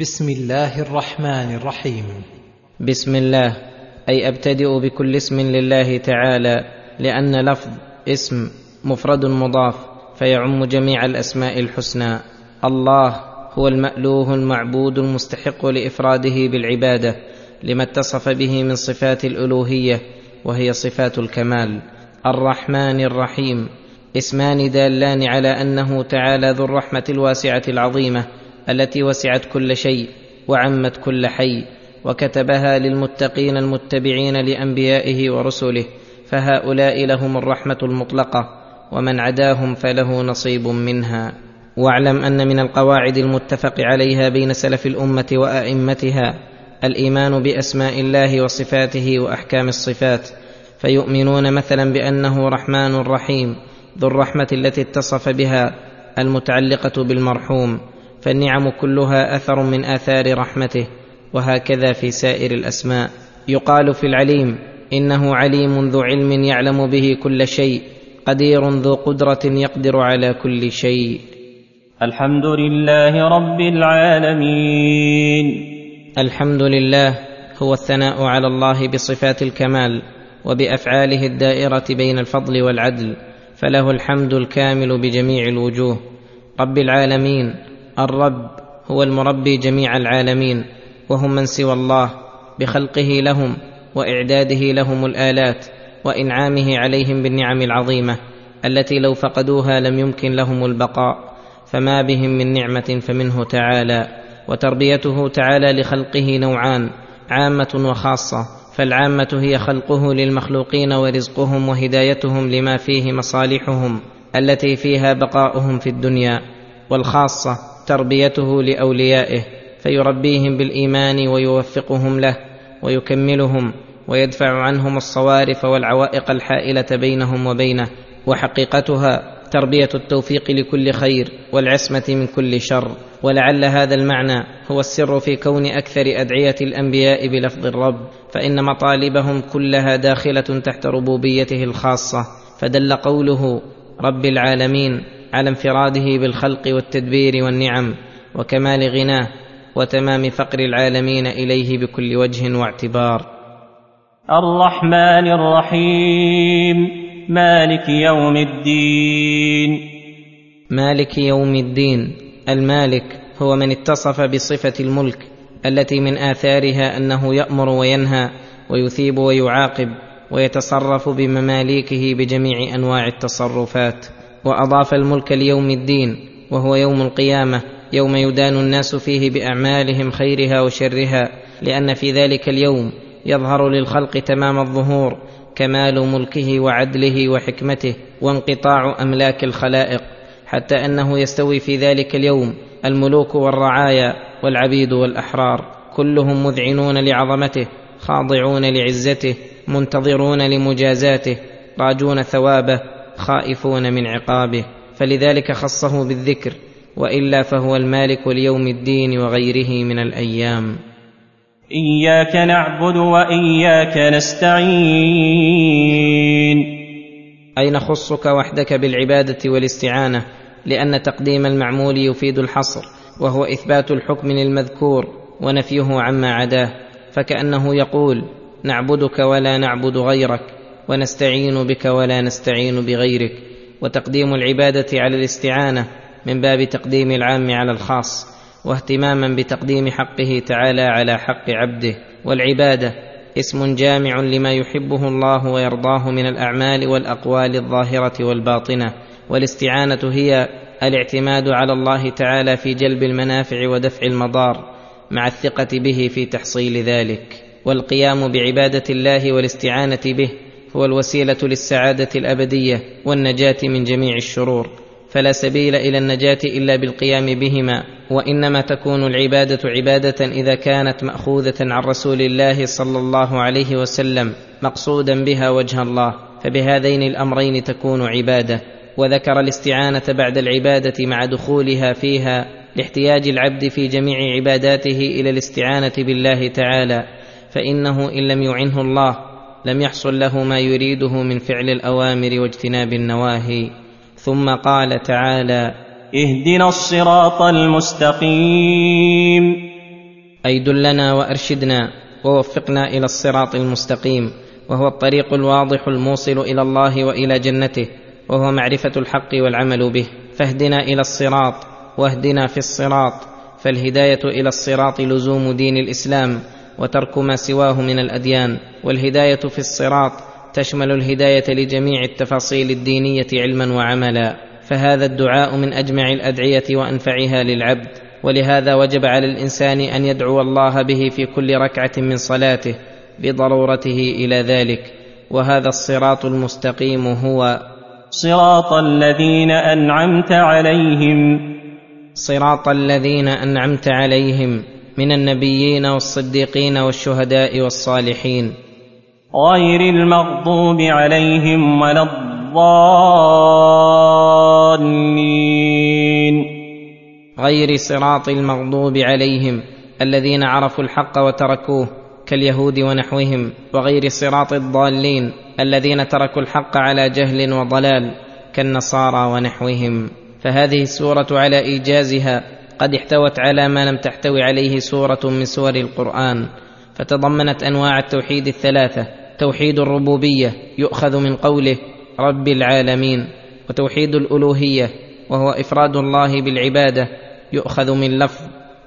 بسم الله الرحمن الرحيم بسم الله اي ابتدئ بكل اسم لله تعالى لأن لفظ اسم مفرد مضاف فيعم جميع الاسماء الحسنى الله هو المالوه المعبود المستحق لافراده بالعباده لما اتصف به من صفات الالوهيه وهي صفات الكمال الرحمن الرحيم اسمان دالان على انه تعالى ذو الرحمه الواسعه العظيمه التي وسعت كل شيء وعمت كل حي وكتبها للمتقين المتبعين لأنبيائه ورسله فهؤلاء لهم الرحمة المطلقة ومن عداهم فله نصيب منها. واعلم أن من القواعد المتفق عليها بين سلف الأمة وأئمتها الإيمان بأسماء الله وصفاته وأحكام الصفات فيؤمنون مثلا بأنه رحمن رحيم ذو الرحمة التي اتصف بها المتعلقة بالمرحوم فالنعم كلها أثر من آثار رحمته وهكذا في سائر الأسماء. يقال في العليم إنه عليم ذو علم يعلم به كل شيء قدير ذو قدرة يقدر على كل شيء. الحمد لله رب العالمين. الحمد لله هو الثناء على الله بصفات الكمال وبأفعاله الدائرة بين الفضل والعدل فله الحمد الكامل بجميع الوجوه. رب العالمين الرب هو المربي جميع العالمين وهم من سوى الله بخلقه لهم وإعداده لهم الآلات وإنعامه عليهم بالنعم العظيمة التي لو فقدوها لم يمكن لهم البقاء فما بهم من نعمة فمنه تعالى وتربيته تعالى لخلقه نوعان عامة وخاصة فالعامة هي خلقه للمخلوقين ورزقهم وهدايتهم لما فيه مصالحهم التي فيها بقاؤهم في الدنيا والخاصة تربيته لأوليائه فيربيهم بالإيمان ويوفقهم له ويكملهم ويدفع عنهم الصوارف والعوائق الحائلة بينهم وبينه وحقيقتها تربية التوفيق لكل خير والعصمة من كل شر. ولعل هذا المعنى هو السر في كون أكثر أدعية الأنبياء بلفظ الرب فإن مطالبهم كلها داخلة تحت ربوبيته الخاصة. فدل قوله رب العالمين على انفراده بالخلق والتدبير والنعم وكمال غناه وتمام فقر العالمين إليه بكل وجه واعتبار. الرحمن الرحيم. مالك يوم الدين. مالك يوم الدين. المالك هو من اتصف بصفة الملك التي من آثارها أنه يأمر وينهى ويثيب ويعاقب ويتصرف بمماليكه بجميع أنواع التصرفات. وأضاف الملك ليوم الدين وهو يوم القيامة يوم يدان الناس فيه بأعمالهم خيرها وشرها لأن في ذلك اليوم يظهر للخلق تمام الظهور كمال ملكه وعدله وحكمته وانقطاع أملاك الخلائق حتى أنه يستوي في ذلك اليوم الملوك والرعايا والعبيد والأحرار كلهم مذعنون لعظمته خاضعون لعزته منتظرون لمجازاته راجون ثوابه خائفون من عقابه فلذلك خصه بالذكر وإلا فهو المالك ليوم الدين وغيره من الأيام. إياك نعبد وإياك نستعين. اي نخصك وحدك بالعبادة والاستعانة؟ لأن تقديم المعمول يفيد الحصر وهو إثبات الحكم للمذكور ونفيه عما عداه فكأنه يقول نعبدك ولا نعبد غيرك. ونستعين بك ولا نستعين بغيرك. وتقديم العبادة على الاستعانة من باب تقديم العام على الخاص واهتماما بتقديم حقه تعالى على حق عبده. والعبادة اسم جامع لما يحبه الله ويرضاه من الأعمال والأقوال الظاهرة والباطنة. والاستعانة هي الاعتماد على الله تعالى في جلب المنافع ودفع المضار مع الثقة به في تحصيل ذلك. والقيام بعبادة الله والاستعانة به هو الوسيلة للسعادة الأبدية والنجاة من جميع الشرور. فلا سبيل إلى النجاة إلا بالقيام بهما وإنما تكون العبادة عبادة إذا كانت مأخوذة عن رسول الله صلى الله عليه وسلم مقصودا بها وجه الله. فبهذين الأمرين تكون عبادة. وذكر الاستعانة بعد العبادة مع دخولها فيها لاحتياج العبد في جميع عباداته إلى الاستعانة بالله تعالى. فإنه إن لم يعنه الله لم يحصل له ما يريده من فعل الأوامر واجتناب النواهي. ثم قال تعالى اهدنا الصراط المستقيم. أي دلنا وأرشدنا ووفقنا إلى الصراط المستقيم وهو الطريق الواضح الموصل إلى الله وإلى جنته وهو معرفة الحق والعمل به. فاهدنا إلى الصراط واهدنا في الصراط. فالهداية إلى الصراط لزوم دين الإسلام وترك ما سواه من الأديان. والهداية في الصراط تشمل الهداية لجميع التفاصيل الدينية علما وعملا. فهذا الدعاء من أجمع الأدعية وأنفعها للعبد. ولهذا وجب على الإنسان أن يدعو الله به في كل ركعة من صلاته بضرورته إلى ذلك. وهذا الصراط المستقيم هو صراط الذين أنعمت عليهم. صراط الذين أنعمت عليهم من النبيين والصديقين والشهداء والصالحين. غير المغضوب عليهم ولا الضالين. غير صراط المغضوب عليهم الذين عرفوا الحق وتركوه كاليهود ونحوهم وغير صراط الضالين الذين تركوا الحق على جهل وضلال كالنصارى ونحوهم. فهذه السورة على إيجازها قد احتوت على ما لم تحتوي عليه سورة من سور القرآن. فتضمنت أنواع التوحيد الثلاثة توحيد الربوبية يؤخذ من قوله رب العالمين وتوحيد الألوهية وهو إفراد الله بالعبادة يؤخذ من لفظ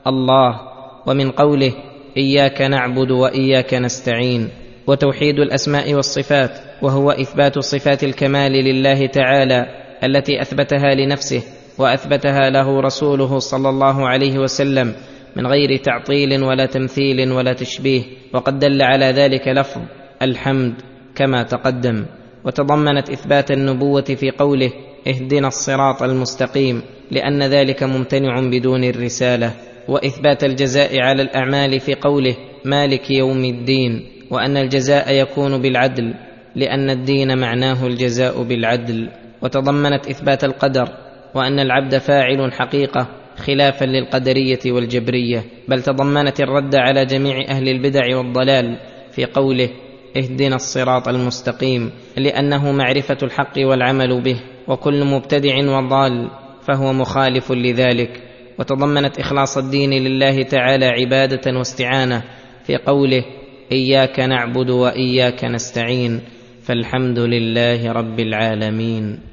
الله ومن قوله إياك نعبد وإياك نستعين. وتوحيد الأسماء والصفات وهو إثبات صفات الكمال لله تعالى التي أثبتها لنفسه وأثبتها له رسوله صلى الله عليه وسلم. من غير تعطيل ولا تمثيل ولا تشبيه وقد دل على ذلك لفظ الحمد كما تقدم وتضمنت إثبات النبوة في قوله اهدنا الصراط المستقيم لأن ذلك ممتنع بدون الرسالة وإثبات الجزاء على الأعمال في قوله مالك يوم الدين وأن الجزاء يكون بالعدل لأن الدين معناه الجزاء بالعدل وتضمنت إثبات القدر وأن العبد فاعل حقيقة خلافا للقدرية والجبرية بل تضمنت الرد على جميع أهل البدع والضلال في قوله اهدنا الصراط المستقيم لأنه معرفة الحق والعمل به وكل مبتدع وضال فهو مخالف لذلك. وتضمنت إخلاص الدين لله تعالى عبادة واستعانة في قوله إياك نعبد وإياك نستعين فالحمد لله رب العالمين